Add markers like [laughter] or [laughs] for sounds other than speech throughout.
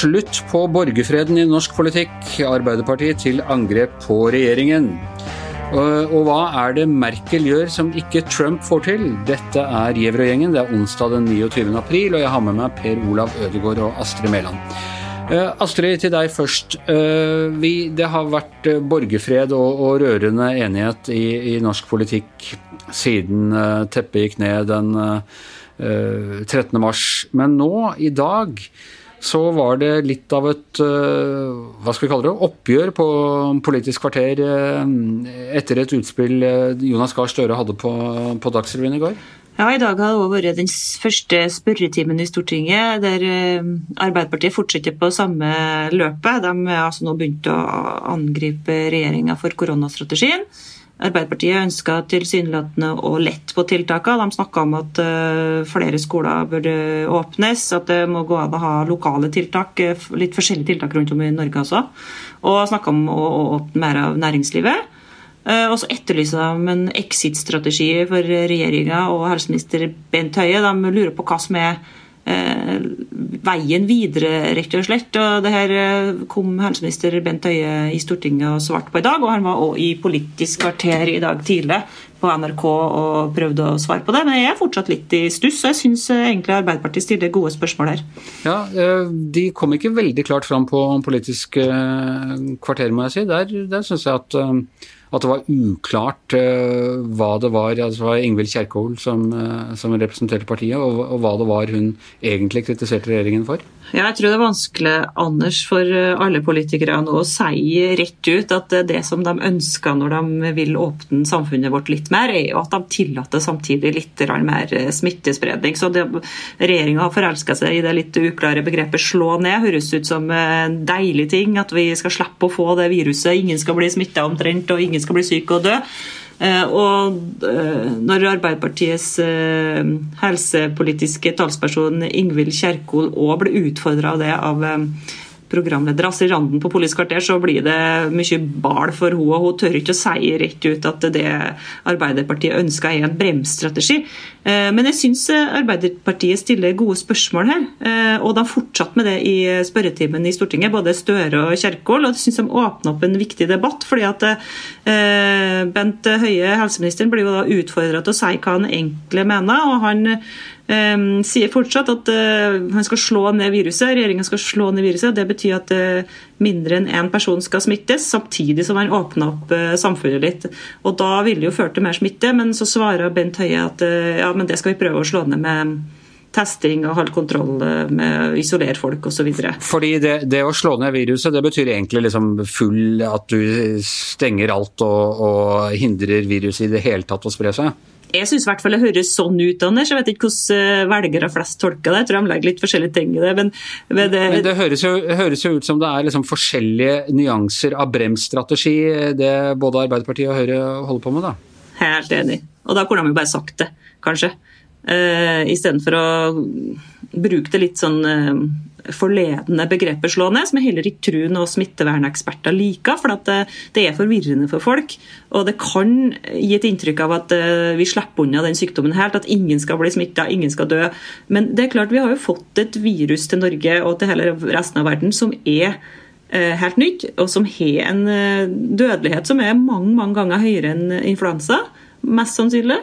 Slutt på borgerfreden i norsk politikk. Arbeiderpartiet til angrep på regjeringen. Og hva er det Merkel gjør som ikke Trump får til? Dette er Gjevrøy-gjengen. Det er onsdag den 29. april, og jeg har med meg Per Olav Ødegaard og Astrid Mæland. Uh, Astrid, til deg først. Uh, vi, det har vært uh, borgerfred og, og, rørende enighet i, i norsk politikk siden teppet gikk ned den 13. mars. Men nå, i dag, så var det litt av et eh, hva skal vi kalle det, oppgjør på Politisk kvarter eh, etter et utspill eh, Jonas Gahr Støre hadde på, på Dagsrevyen i går? Ja, I dag har det også vært den første spørretimen i Stortinget, der Arbeiderpartiet fortsetter på samme løpet. De har altså nå begynt å angripe regjeringa for koronastrategien. Arbeiderpartiet ønska tilsynelatende å lette på tiltakene. De snakka om at eh, flere skoler burde åpnes, at det må gå an å ha lokale tiltak, eh, litt forskjellige tiltak rundt om i Norge også. Og snakka om å åpne mer av næringslivet. Eh, og så etterlyser de en exit-strategi for regjeringa og helseminister Bent Høie. De lurer på hva som er veien videre, rett og slett. Og det her eh, kom helseminister Bent Høie i Stortinget og svarte på i dag. Og han var òg i Politisk kvarter i dag tidlig på NRK og prøvde å svare på det. Men jeg er fortsatt litt i stuss, jeg syns eh, egentlig Arbeiderpartiet stiller gode spørsmål her. Ja, De kom ikke veldig klart fram på Politisk kvarter, må jeg si. Der, der syns jeg at at det var uklart uh, hva det var altså det var Ingvild Kjerkol som, uh, som representerte partiet, og, og, hva det var hun egentlig kritiserte regjeringen for? Ja, jeg tror det er vanskelig Anders, for eh, alle politikere nå å si rett ut at det som de ønsker når de vil åpne samfunnet vårt litt mer, er jo at de tillater samtidig litt mer smittespredning. Så Regjeringa har forelska seg i det litt uklare begrepet 'slå ned'. Høres ut som en deilig ting, at vi skal slippe å få det viruset. Ingen skal bli smitta omtrent, og ingen skal bli syk og dø. Eh, og eh, når Arbeiderpartiets eh, helsepolitiske talsperson Ingvild Kjerkol òg ble utfordra av det av programleder Astrid Randen på Politisk kvarter, så blir det mye bal for henne. og Hun tør ikke å si rett ut at det Arbeiderpartiet ønsker er en bremsstrategi. Eh, men jeg syns Arbeiderpartiet stiller gode spørsmål her, eh, og de fortsatte med det i spørretimen i Stortinget, både Støre og Kjerkol. og jeg synes De åpner opp en viktig debatt, fordi at eh, Bent Høie, helseministeren, blir jo da utfordra til å si hva han egentlig mener. og han Um, sier fortsatt at uh, han skal slå ned viruset, regjeringa skal slå ned viruset. Det betyr at uh, mindre enn én person skal smittes, samtidig som han åpner opp uh, samfunnet litt. Og Da ville det jo ført til mer smitte, men så svarer Bent Høie at ja, men det skal vi prøve å slå ned med testing og holde kontroll med å isolere folk osv. Fordi det, det, å slå ned viruset, det betyr egentlig liksom full At du stenger alt og, og hindrer viruset i det hele tatt å spre seg? Jeg syns i hvert fall det høres sånn ut, Anders. Jeg vet ikke hvordan eh, velgere flest tolker det. Jeg tror de legger litt forskjellige ting i det. Men, men det, men det høres, jo, høres, jo, ut som det er liksom forskjellige nyanser av bremsstrategi det både Arbeiderpartiet og Høyre holder på med, da. Helt enig. Og da kunne de jo bare sagt det, kanskje. Uh, Istedenfor å bruke det litt sånn uh, forledende begrepet 'slå ned', som jeg heller ikke tror noen smitteverneksperter liker. For det, det, er forvirrende for folk. Og det kan gi et inntrykk av at uh, vi slipper unna den sykdommen helt. At ingen skal bli smitta, ingen skal dø. Men det er klart, vi har jo fått et virus til Norge og til hele resten av verden som er uh, helt nytt, og som har en uh, dødelighet som er mange, mange ganger høyere enn influensa. Mest sannsynlig.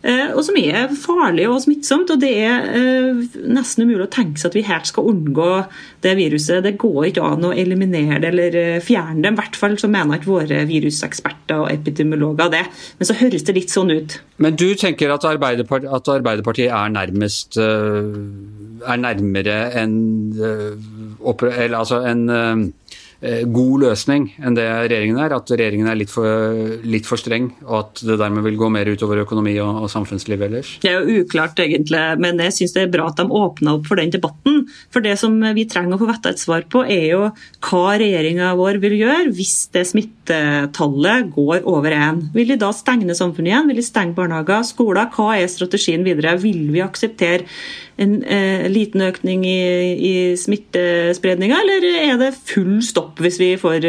Eh, og som er farlig og smittsomt. og Det er eh, nesten umulig å tenke seg at vi helt skal unngå det viruset. Det går ikke an å eliminere det eller eh, fjerne det. I hvert fall så mener ikke våre viruseksperter og epidemiologer det. Men så høres det litt sånn ut. Men du tenker at, Arbeiderpartiet, at Arbeiderpartiet er nærmest er nærmere enn altså en god løsning enn det regjeringen er. At regjeringen er litt for, litt for, streng, og at det dermed vil gå mer utover økonomi og, og samfunnsliv ellers? Det er jo uklart, egentlig, men jeg syns det er bra at de åpner opp for den debatten. For det som vi trenger å få vite et svar på, er jo hva regjeringa vår vil gjøre hvis det smittetallet går over én. Vil de da stenge samfunnet igjen? Vil de stenge barnehager, skoler? Hva er strategien videre? Vil vi akseptere en eh, liten økning i, i smittespredninga, eller er det full stopp hvis vi får,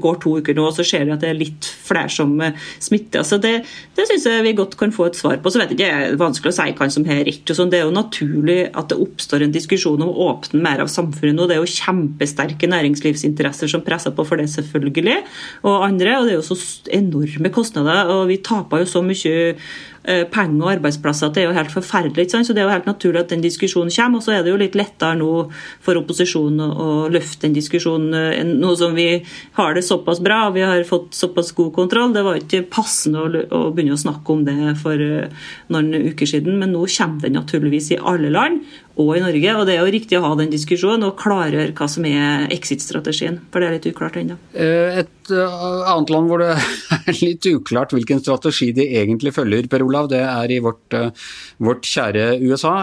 går to uker nå og så ser vi at det er litt flere som smitter. Altså det, det syns jeg vi godt kan få et svar på. Så vet jeg Det er vanskelig å si hva som har rett. sånn. Det er jo naturlig at det oppstår en diskusjon om å åpne mer av samfunnet nå. Det er jo kjempesterke næringslivsinteresser som presser på for det, selvfølgelig. Og andre. Og det er jo så enorme kostnader. og vi taper jo så mye penger og arbeidsplasser. Det er jo helt forferdelig. ikke sant? Så Det er jo helt naturlig at den diskusjonen kommer. Og så er det jo litt lettere nå for opposisjonen å, løfte den diskusjonen. Eh, nå som vi har det såpass bra og vi har fått såpass god kontroll. Det var ikke passende å, begynne å snakke om det for eh, noen uker siden, men nå kommer den naturligvis i alle land og i Norge. Og det er jo riktig å ha den diskusjonen og klargjøre hva som er exit-strategien. For det er litt uklart ennå. Et annet land hvor det [laughs] er litt uklart hvilken strategi de egentlig følger, Per Olav, det er i vårt, vårt kjære USA.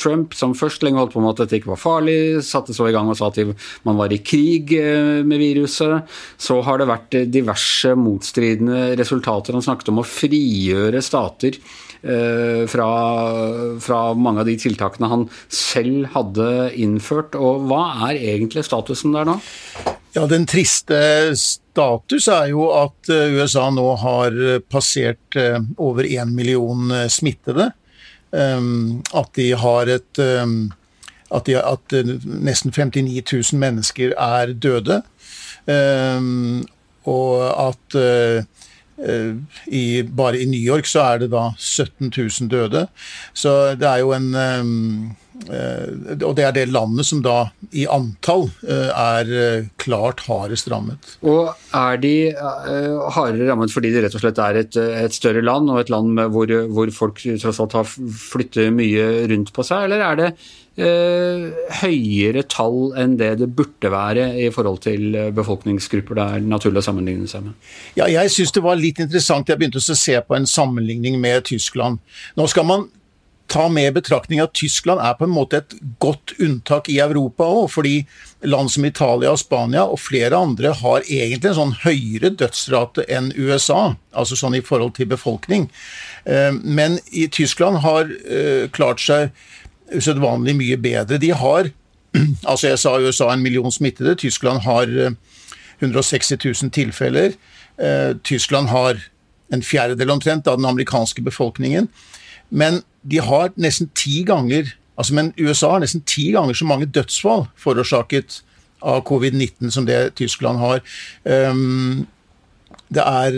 Trump, som først lenge holdt på med at dette ikke var farlig, satte så i gang og sa at man var i krig med viruset. Så har det vært diverse motstridende resultater. Han snakket om å frigjøre stater Eh, fra, fra, mange av de tiltakene han selv hadde innført. Og hva er egentlig statusen der nå? Ja, Den triste status er jo at eh, USA nå har passert eh, over én million smittede. At de har et at, de, at nesten 59 000 mennesker er døde. Og at Eh, I, bare i New York så er det da 17 000 døde. Så det er jo en og det er det landet som da i antall er klart hardest rammet. Og er de hardere rammet fordi de rett og slett er et, et større land, og et land hvor, hvor folk tross alt har flyttet mye rundt på seg, eller er det Eh, høyere tall enn det det burde være i forhold til eh, befolkningsgrupper det er naturlig å sammenligne seg med? Ja, jeg syns det var litt interessant. Jeg begynte å se på en sammenligning med Tyskland. Nå skal man ta med i betraktning at Tyskland er på en måte et godt unntak i Europa òg, fordi land som Italia og Spania og flere andre har egentlig en sånn høyere dødsrate enn USA, altså sånn i forhold til befolkning. Eh, men i Tyskland har klart seg usedvanlig mye bedre. De har [clears throat] altså Jeg sa USA en million smittede. Tyskland har 160 eh, 000 tilfeller. Eh, Tyskland har en fjerdedel omtrent av den amerikanske befolkningen. Men de har nesten ti ganger altså men USA har nesten ti ganger så mange dødsfall forårsaket av covid-19 som det Tyskland har. Um, det er,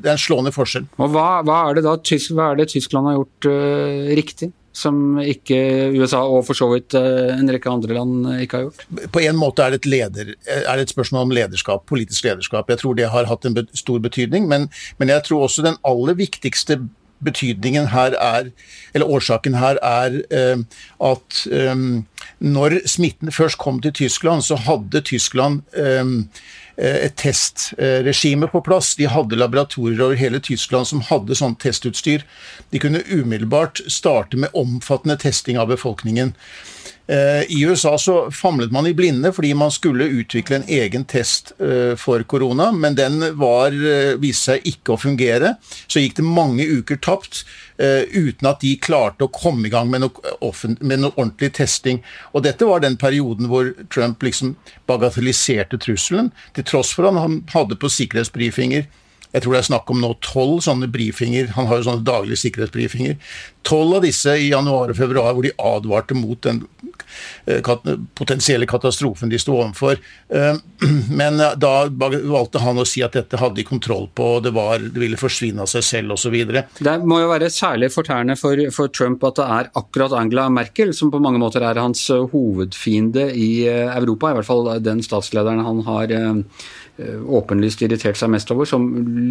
det er, en slående forskjell. Og hva, hva, er da, hva, er det Tyskland har gjort uh, riktig? som ikke USA og for så vidt uh, en rekke andre land ikke har gjort? På en måte er det et, leder, er det et spørsmål om lederskap, politisk lederskap. Jeg tror det har hatt en stor betydning, men, men jeg tror også den aller viktigste betydningen her er, eller årsaken her er eh, at eh, når smitten først kom til Tyskland, så hadde Tyskland eh, et testregime på plass. De hadde laboratorier over hele Tyskland som hadde sånn testutstyr. De kunne umiddelbart starte med omfattende testing av befolkningen. Eh, I USA så famlet man i blinde fordi man skulle utvikle en egen test eh, for korona, men den var, viste seg ikke å fungere. Så gikk det mange uker tapt uten at de klarte å komme i gang med noe, med noe ordentlig testing. Og dette var den perioden hvor Trump liksom bagatelliserte trusselen, til tross for at han hadde på sikkerhetsbrifinger jeg tror det er snakk om nå tolv sånne brifinger. Han har jo sånne daglige sikkerhetsbrifinger. Tolv av disse i januar og februar hvor de advarte mot den eh, potensielle katastrofen de sto overfor. Eh, [clears throat] men eh, da valgte han å si at dette hadde de kontroll på, det, var, det ville forsvinne av seg selv osv. Det må jo være særlig fortærende for, for, Trump at det er akkurat Angela Merkel som på mange måter er hans hovedfiende i Europa, i hvert fall den statslederen han har åpenlyst irritert seg mest over, som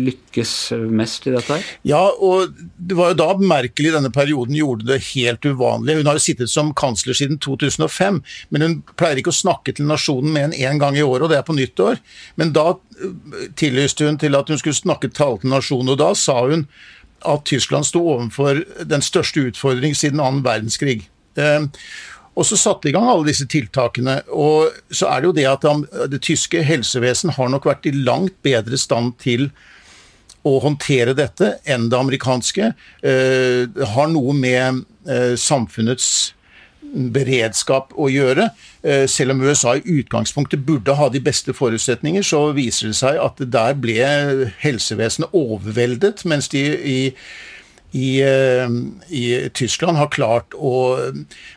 lykkes mest i dette her? Ja, og det var jo da Merkel i denne perioden gjorde det helt uvanlig. Hun har jo sittet som kansler siden 2005, men hun pleier ikke å snakke til nasjonen med en én gang i året, og det er på nyttår. Men da eh, tillyste hun til at hun skulle snakke tale til nasjonen, og da sa hun at Tyskland sto overfor den største utfordring siden annen verdenskrig. Og så satte de i gang alle disse tiltakene. Og så er det jo det at det tyske helsevesen har nok vært i langt bedre stand til å håndtere dette enn det amerikanske. Det eh, har noe med eh, samfunnets beredskap å gjøre. Eh, selv om USA i utgangspunktet burde ha de beste forutsetninger, så viser det seg at der ble helsevesenet overveldet, mens de i i, eh, i, Tyskland har klart å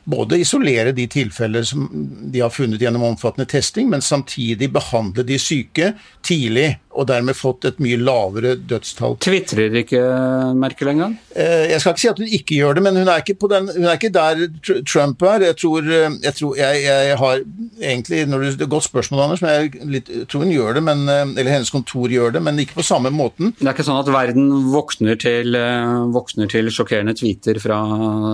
både isolere de tilfeller som de har funnet gjennom omfattende testing, men samtidig behandle de syke tidlig og dermed fått et mye lavere dødstall. Tvitrer ikke Merkel engang? Eh, jeg skal ikke si at hun ikke gjør det, men hun er ikke, den, hun er ikke der Trump er. Jeg tror eh, jeg, tror, jeg, jeg har egentlig når Det er et godt spørsmål, Anders, men jeg litt, tror hun gjør det, men, eh, eller hennes kontor gjør det, men ikke på samme måten. Det er ikke sånn at verden våkner til, våkner til sjokkerende tweeter fra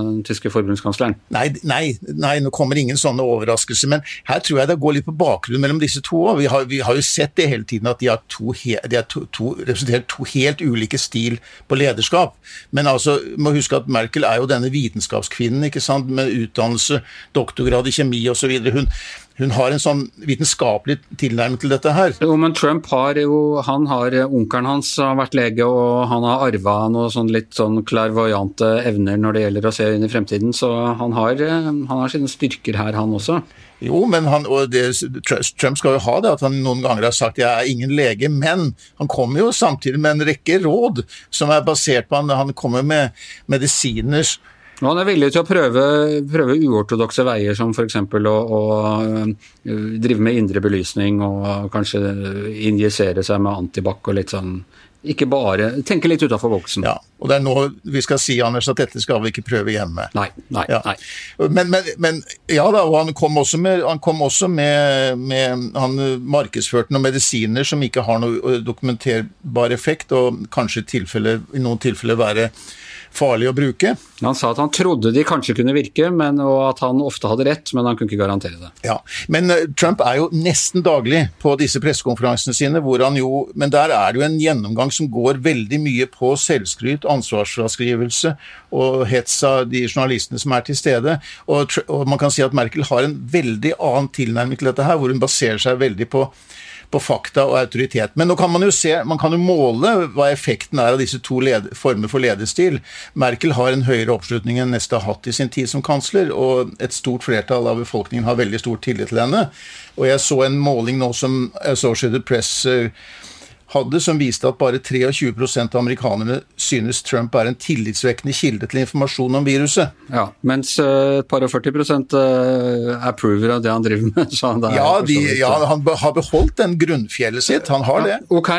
den tyske forbundskansleren? Nei, nei, nei, nå kommer ingen sånne overraskelser, men her tror jeg det går litt på bakgrunn mellom disse to. Vi har, vi har jo sett det hele tiden at de har to de to, to, representerer to helt ulike stil på lederskap. Men altså, må huske at Merkel er jo denne vitenskapskvinnen ikke sant, med utdannelse, doktorgrad i kjemi osv. Hun, hun har en sånn vitenskapelig tilnærming til dette her. Jo, men Trump har jo han har, Onkelen hans har vært lege, og han har arva noen sånn litt sånn klarvoyante evner når det gjelder å se inn i fremtiden, så han har, han har sine styrker her, han også. Jo, men han, og det, Trump skal jo ha det at han noen ganger har sagt 'jeg er ingen lege', men han kommer jo samtidig med en rekke råd som er basert på han, han kommer med medisiners og han er villig til å prøve, prøve uortodokse veier, som f.eks. Å, å drive med indre belysning og kanskje injisere seg med antibac og litt sånn ikke bare Tenke litt utafor boksen. Ja, og det er nå vi skal si, Anders, at dette skal vi ikke prøve hjemme. Nei, nei, ja. nei. Men, men, men, ja da, og han kom også, med, han kom også med, med, Han markedsførte noen medisiner som ikke har noe dokumenterbar effekt, og kanskje tilfelle, i noen tilfeller være farlig å bruke. Han sa at han trodde de kanskje kunne virke, men, og at han ofte hadde rett, men han kunne ikke garantere det. Ja, Men uh, Trump er jo nesten daglig på disse pressekonferansene sine, hvor han jo Men der er det jo en gjennomgang som går veldig mye på selvskryt, ansvarsfraskrivelse og hets av de journalistene som er til stede. Og, og man kan si at Merkel har en veldig annen tilnærming til dette her, hvor hun baserer seg veldig på på fakta og autoritet. Men nå kan man jo se, man kan jo måle hva effekten er av disse to former for lederstil. Merkel har en høyere oppslutning enn Neste har hatt i sin tid som kansler, og et stort flertall av befolkningen har veldig stor tillit til henne. Og jeg så en måling nå som Associated Press uh, hadde, som viste at bare 23% av amerikanerne synes Trump er en tillitsvekkende kilde til informasjon om viruset. Ja, Mens uh, et par og 40 uh, approver av det han driver med. [laughs] ja, de, ja, han har beholdt den grunnfjellet sitt, han har det. ok,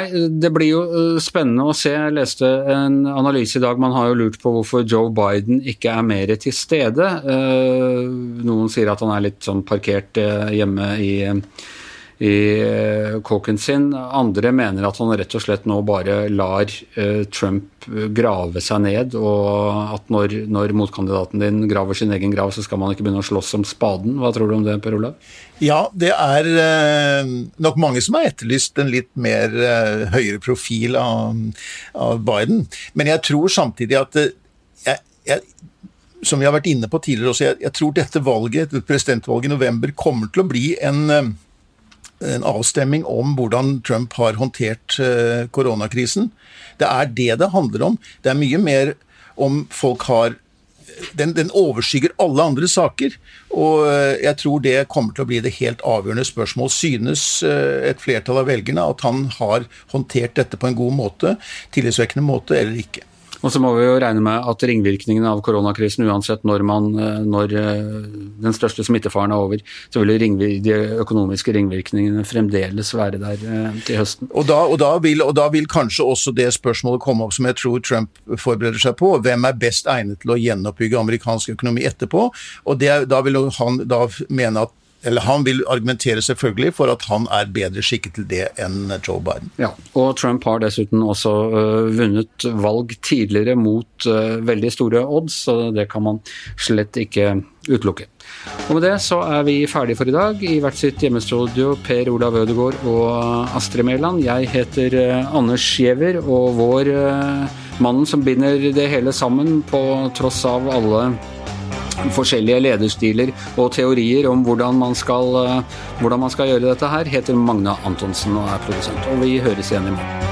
det blir jo uh, spennende å se. Jeg leste en analyse i dag, man har jo lurt på hvorfor Joe Biden ikke er mer til stede. Noen sier at han er litt sånn parkert hjemme i i eh, kåken sin. Andre mener at han rett og slett nå bare lar eh, Trump grave seg ned, og at når, når, motkandidaten din graver sin egen grav, så skal man ikke begynne å slåss om spaden. Hva tror du om det, Per Olav? Ja, det er eh, nok mange som har etterlyst en litt mer høyere profil av, av Biden. Men jeg tror samtidig at jeg, jeg som vi har vært inne på tidligere også, jeg, jeg tror dette valget, presidentvalget i november kommer til å bli en en avstemming om hvordan Trump har håndtert eh, koronakrisen. Det er det det handler om. Det er mye mer om folk har den, den, overskygger alle andre saker. Og eh, jeg tror det kommer til å bli det helt avgjørende spørsmål. Synes eh, et flertall av velgerne at han har håndtert dette på en god måte, tillitsvekkende måte, eller ikke? Og så må vi jo regne med at ringvirkningene av koronakrisen, uansett når, man, eh, når eh, den største smittefaren er over, så vil de økonomiske ringvirkningene fremdeles være der eh, til høsten. Og da, og, da vil, og da, vil, kanskje også det spørsmålet komme opp som jeg tror Trump forbereder seg på. Hvem er best egnet til å gjenoppbygge amerikansk økonomi etterpå? Og det, da vil han da mene at eller han vil argumentere selvfølgelig for at han er bedre skikket til det enn Joe Biden. Ja, og Trump har dessuten også uh, vunnet valg tidligere mot uh, veldig store odds, så det kan man slett ikke utelukke. Og med det så er vi ferdige for i dag. I hvert sitt hjemmestudio Per Olav Ødegaard og Astrid Mæland. Jeg heter Anders Giæver, og vår mannen som binder det hele sammen på tross av alle forskjellige lederstiler og teorier om hvordan man skal, eh, hvordan man skal gjøre dette her, heter Magne Antonsen og er produsent. Og vi høres igjen i morgen.